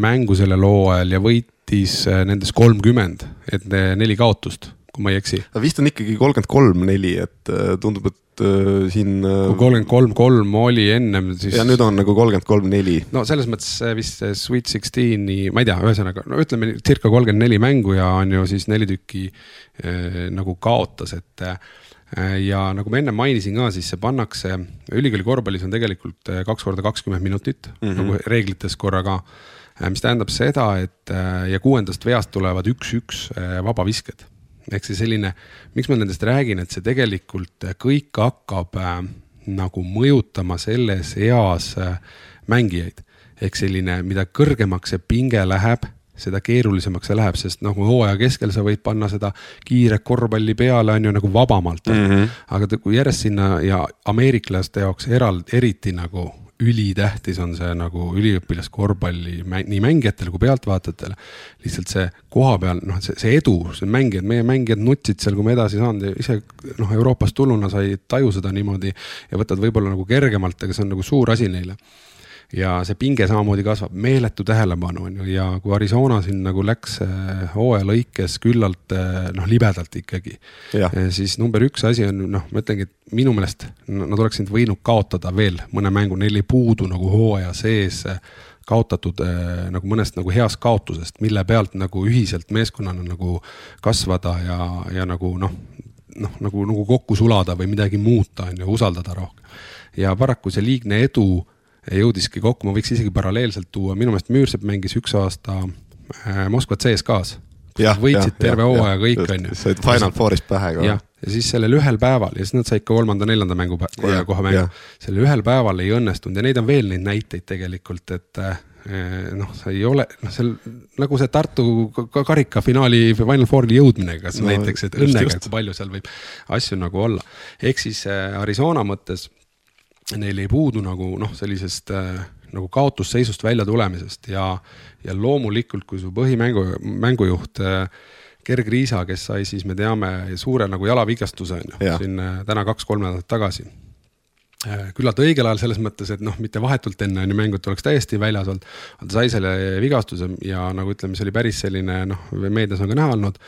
mängu sellel hooajal ja võitis nendest kolmkümmend, et neli kaotust kui ma ei eksi. vist on ikkagi kolmkümmend kolm, neli, et äh, tundub, et äh, siin. Äh, kui kolmkümmend kolm, kolm oli ennem, siis. ja nüüd on nagu kolmkümmend kolm, neli. no selles mõttes vist Sweet Sixteen'i, ma ei tea, ühesõnaga no ütleme circa kolmkümmend neli mängu ja on ju siis neli tükki äh, nagu kaotas, et äh, ja nagu ma enne mainisin ka, siis see pannakse, ülikooli korvpallis on tegelikult kaks korda kakskümmend minutit mm -hmm. nagu reeglites korra ka mis tähendab seda, et ja kuuendast veast tulevad üks-üks vabavisked ehk see selline, miks ma nendest räägin, et see tegelikult kõik hakkab äh, nagu mõjutama selles eas äh, mängijaid. ehk selline, mida kõrgemaks see pinge läheb, seda keerulisemaks see läheb, sest nagu hooaja keskel sa võid panna seda kiiret korvpalli peale, on ju nagu vabamalt mm. -hmm. aga kui järjest sinna ja ameeriklaste jaoks eraldi, eriti nagu ülitähtis on see nagu üliõpilaskorvpalli nii mängijatele kui pealtvaatajatele. lihtsalt see koha peal, noh, see, see edu, see mängijad, meie mängijad nutsid seal, kui me edasi saanud ja ise noh, Euroopast tulnuna sa ei taju seda niimoodi ja võtad võib-olla nagu kergemalt, aga see on nagu suur asi neile ja see pinge samamoodi kasvab, meeletu tähelepanu on ju ja kui Arizona siin nagu läks äh, hooaja lõikes küllalt äh, noh, libedalt ikkagi. Äh, siis number üks asi on noh, ma ütlengi, et minu meelest nad oleksid võinud kaotada veel mõne mängu, neil ei puudu nagu hooaja sees kaotatud nagu mõnest nagu heast kaotusest, mille pealt nagu ühiselt meeskonnana nagu kasvada ja, ja nagu noh, noh nagu, nagu kokku sulada või midagi muuta, on ju, usaldada rohkem. ja paraku see liigne edu jõudiski kokku, ma võiks isegi paralleelselt tuua, minu meelest Müürsepp mängis üks aasta äh, Moskva CSKA-s. võitsid terve hooaja kõik, on ju. said Final Fourist pähe ka. jah, ja siis sellel ühel päeval ja siis nad said ka kolmanda-neljanda mängu koha mängu. sellel ühel päeval ei õnnestunud ja neid on veel neid näiteid tegelikult, et äh, noh, see ei ole, noh, seal nagu see Tartu karikafinaali Final Fouri jõudmine, kas no, näiteks, et õnnega, kui palju seal võib asju nagu olla. ehk siis äh, Arizona mõttes neil ei puudu nagu noh, sellisest äh, nagu kaotusseisust välja tulemisest ja, ja loomulikult, kui su põhimängu, mängujuht äh, Gerg Riisa, kes sai siis, me teame, suure nagu jalavigastuse on ju, siin äh, täna kaks-kolm nädalat tagasi küllalt õigel ajal selles mõttes, et noh, mitte vahetult enne on ju mängu, et oleks täiesti väljas olnud. ta sai selle vigastuse ja nagu ütleme, see oli päris selline noh, meedias on ka näha olnud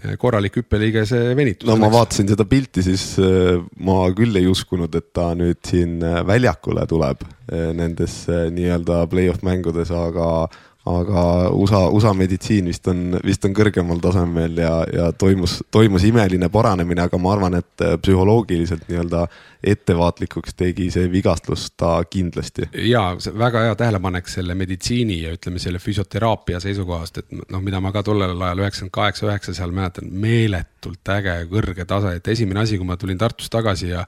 Eh, korralik hüppeliigese venitus. no ma vaatasin seda pilti, siis eh, ma küll ei uskunud, et ta nüüd siin väljakule tuleb nendes nii-öelda play-off mängudes, aga aga USA, USA meditsiin vist on, vist on kõrgemal tasemel ja, ja toimus, toimus imeline paranemine, aga ma arvan, et äh, psühholoogiliselt nii-öelda ettevaatlikuks tegi see vigastlus ta kindlasti. ja väga hea tähelepanek selle meditsiini ja ütleme selle füsioteraapia seisukohast, et noh, mida ma ka tollel ajal üheksakümmend kaheksa, üheksa seal mäletan, meeletult äge, kõrge tase, et esimene asi, kui ma tulin Tartust tagasi ja,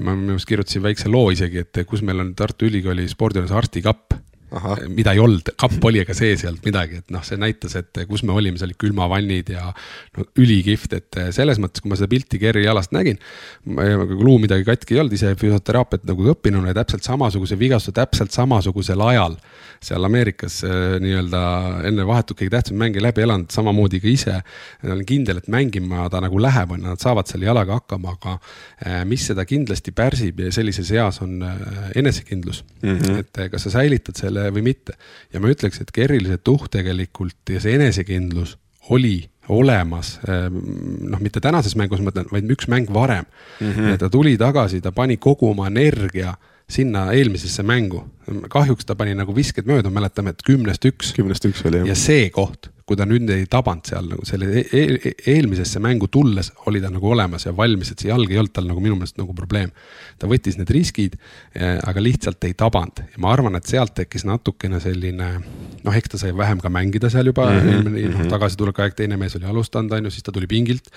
ma minu meelest kirjutasin väikse loo isegi, et kus meil on Tartu Ülikooli spordiühenduse arstikapp Aha. mida ei olnud, kapp oli, aga sees ei olnud midagi, et noh, see näitas, et kus me olime, seal olid külmavannid ja no ülikihvt, et selles mõttes, kui ma seda pilti Kerri jalast nägin, luu midagi katki ei olnud, ise füsioteraapiat nagu õppinud ja täpselt samasuguse vigastuse täpselt samasugusel ajal seal Ameerikas äh, nii-öelda enne vahetult kõige tähtsam mäng läbi elanud, samamoodi ka ise. olen kindel, et mängima ta nagu läheb, on nad saavad selle jalaga hakkama, aga mis seda kindlasti pärsib ja sellises eas on enesekindlus mm. -hmm. et kas sa säilitad selle või mitte. ja ma ütleks, et Kerril see tuhk tegelikult ja see enesekindlus oli olemas, ehm, noh, mitte tänases mängus, ma mõtlen, vaid üks mäng varem mm. -hmm. ta tuli tagasi, ta pani kogu oma energia sinna eelmisesse mängu. kahjuks ta pani nagu visked mööda, mäletame, et kümnest üks. kümnest üks oli jah. ja see koht kui ta nüüd ei tabanud seal nagu selle e e eelmisesse mängu tulles oli ta nagu olemas ja valmis, et see jalg ei olnud tal nagu minu meelest nagu probleem. ta võttis need riskid, eh, aga lihtsalt ei tabanud ja ma arvan, et sealt tekkis natukene selline noh, eks ta sai vähem ka mängida seal juba mm, -hmm, eelmine noh mm -hmm. tagasitulek aeg, teine mees oli alustanud, on ju, siis ta tuli pingilt.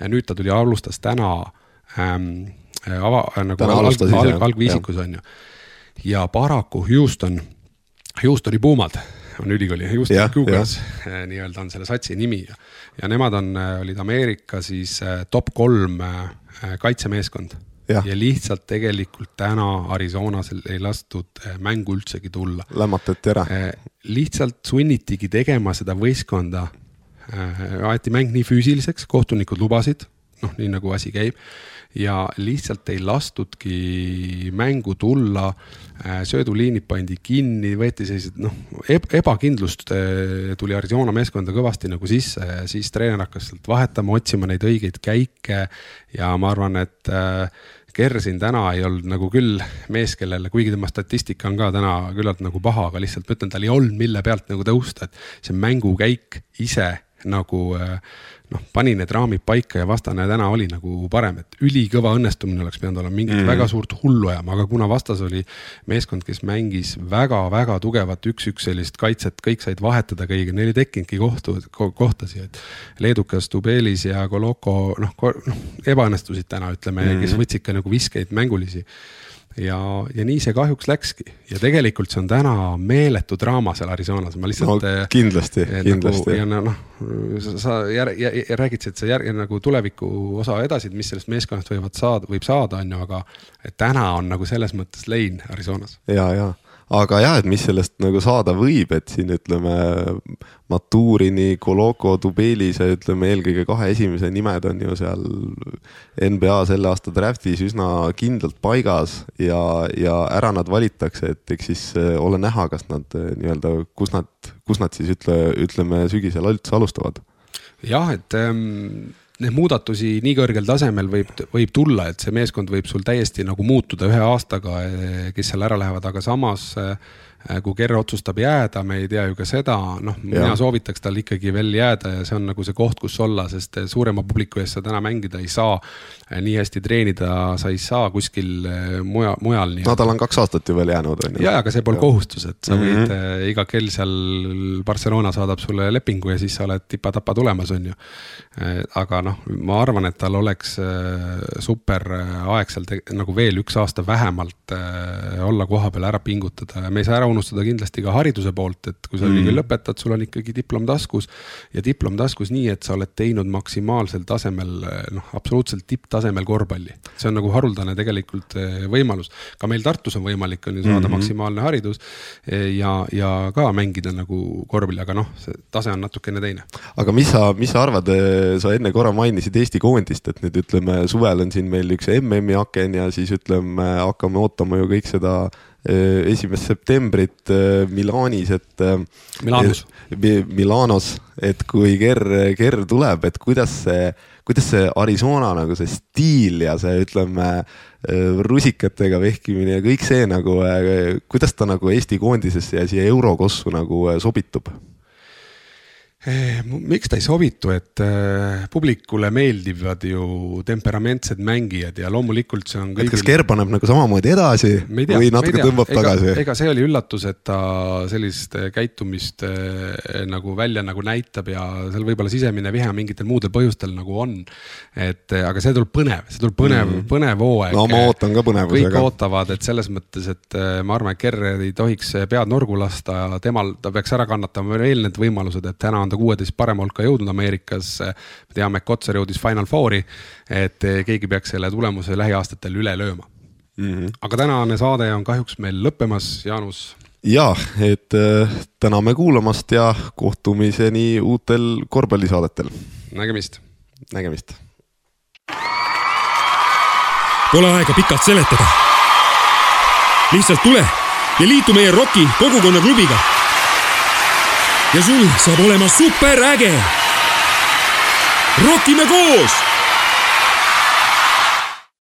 nüüd ta tuli, alustas täna ähm, ava, nagu alg, alg, algviisikus on ju. ja paraku Houston, Houstoni Puumad on ülikooli, Houston Cougars nii-öelda on selle satsi nimi ja, ja nemad on, olid Ameerika siis top kolm kaitsemeeskond ja. ja lihtsalt tegelikult täna Arizonas ei lastud mängu üldsegi tulla. lämmatati ära. lihtsalt sunnitigi tegema seda võistkonda. aeti mäng nii füüsiliseks, kohtunikud lubasid, noh, nii nagu asi käib ja lihtsalt ei lastudki mängu tulla. Äh, sööduliinid pandi kinni, võeti sellised noh, ebakindlust äh, tuli Arizona meeskonda kõvasti nagu sisse ja siis treener hakkas sealt vahetama, otsima neid õigeid käike. ja ma arvan, et äh, Kersin täna ei olnud nagu küll mees, kellele, kuigi tema statistika on ka täna küllalt nagu paha, aga lihtsalt ma ütlen, tal ei olnud, mille pealt nagu tõusta, et see mängukäik ise nagu noh, pani need raamid paika ja vastane täna oli nagu parem, et ülikõva õnnestumine oleks pidanud olema mingit mm -hmm. väga suurt hullu ajama, aga kuna vastas oli meeskond, kes mängis väga-väga tugevat üks-üks sellist kaitset, kõik said vahetada kõigiga, neil ei tekkinudki kohtu ko,, kohtasid, et. leedukas Tubelis ja Koloko noh, noh ebaõnnestusid täna, ütleme mm, -hmm. kes võtsid ka nagu viskeid mängulisi ja, ja nii see kahjuks läkski ja tegelikult see on täna meeletu draama seal Arizonas, ma lihtsalt no,. kindlasti eh,, kindlasti nagu,. ja noh, sa jär, jär, jär, räägid see järg, nagu tuleviku osa edasi, et mis sellest meeskonnast võivad saada, võib saada, on ju, aga. täna on nagu selles mõttes lein Arizonas. ja, ja aga jah, et mis sellest nagu saada võib, et siin ütleme Maturini, Koloko, Dubelise, ütleme eelkõige kahe esimese nimed on ju seal NBA selle aasta draft'is üsna kindlalt paigas ja, ja ära nad valitakse, et eks siis eh, ole näha, kas nad eh, nii-öelda, kus nad, kus nad siis ütle, ütleme sügisel üldse alustavad. jah, et ähm neid muudatusi nii kõrgel tasemel võib, võib tulla, et see meeskond võib sul täiesti nagu muutuda ühe aastaga, eh, kes seal ära lähevad, aga samas äh, kui Kerr otsustab jääda, me ei tea ju ka seda, noh, mina soovitaks tal ikkagi veel jääda ja see on nagu see koht, kus olla, sest suurema publiku ees sa täna mängida ei saa. Äh, nii hästi treenida sa ei saa kuskil äh, muja, mujal. no tal on kaks aastat ju veel jäänud on ju. ja, aga see pole kohustus, et sa võid mm -hmm. iga kell seal Barcelona saadab sulle lepingu ja siis sa oled tipa-tapa tulemas, on ju. aga noh, ma arvan, et tal oleks super aeg seal nagu veel üks aasta vähemalt olla kohapeal ära pingutada ja me ei saa ära unustada kindlasti ka hariduse poolt, et kui sa ülikooli mm. lõpetad, sul on ikkagi diplom taskus. ja diplom taskus nii, et sa oled teinud maksimaalsel tasemel, noh, absoluutselt tipptasemel korvpalli. see on nagu haruldane tegelikult eh, võimalus. ka meil Tartus on võimalik, on ju, saada mm -hmm. maksimaalne haridus eh, ja, ja ka mängida nagu korvpalli, aga noh, see tase on natukene teine. aga mis sa, mis sa arvad, eh, sa enne korra mainisid Eesti koondist, et nüüd ütleme, suvel on siin meil üks MM-i aken ja siis ütleme, hakkame ootama ju kõik seda esimest septembrit äh, Milanis, et. Äh, Milanos. Milanos, et kui Ger, Ger tuleb, et kuidas see, kuidas see Arizona nagu see stiil ja see, ütleme, rusikatega vehkimine ja kõik see nagu, kuidas ta nagu Eesti koondisesse ja siia eurokossu nagu sobitub? Eh, miks ta ei sobitu, et äh, publikule meeldivad ju temperamentsed mängijad ja loomulikult see on kõigil.... et kas Ger paneb nagu samamoodi edasi tea, või natuke tõmbab ega, tagasi? ega see oli üllatus, et ta sellist käitumist äh, nagu välja nagu näitab ja seal võib-olla sisemine vihe mingitel muudel põhjustel nagu on. et aga see tuleb põnev, see tuleb põnev mm, -hmm. põnev hooaeg. no ma ootan ka põnevusega. kõik ootavad, et selles mõttes, et ma arvan, et Ger ei tohiks pead norgu lasta ja temal, ta peaks ära kannatama veel need võimalused, et täna on ta kuueteist parema hulka jõudnud Ameerikas. me teame, et Kotsar jõudis Final Fouri, et keegi peaks selle tulemuse lähiaastatel üle lööma mm. -hmm. aga tänane saade on kahjuks meil lõppemas, Jaanus ja, et äh, täname kuulamast ja kohtumiseni uutel korvpallisaadetel. nägemist. nägemist. Pole aega pikalt seletada. lihtsalt tule ja liitu meie ROK-i kogukonnaklubiga ja sul saab olema superäge. rokime koos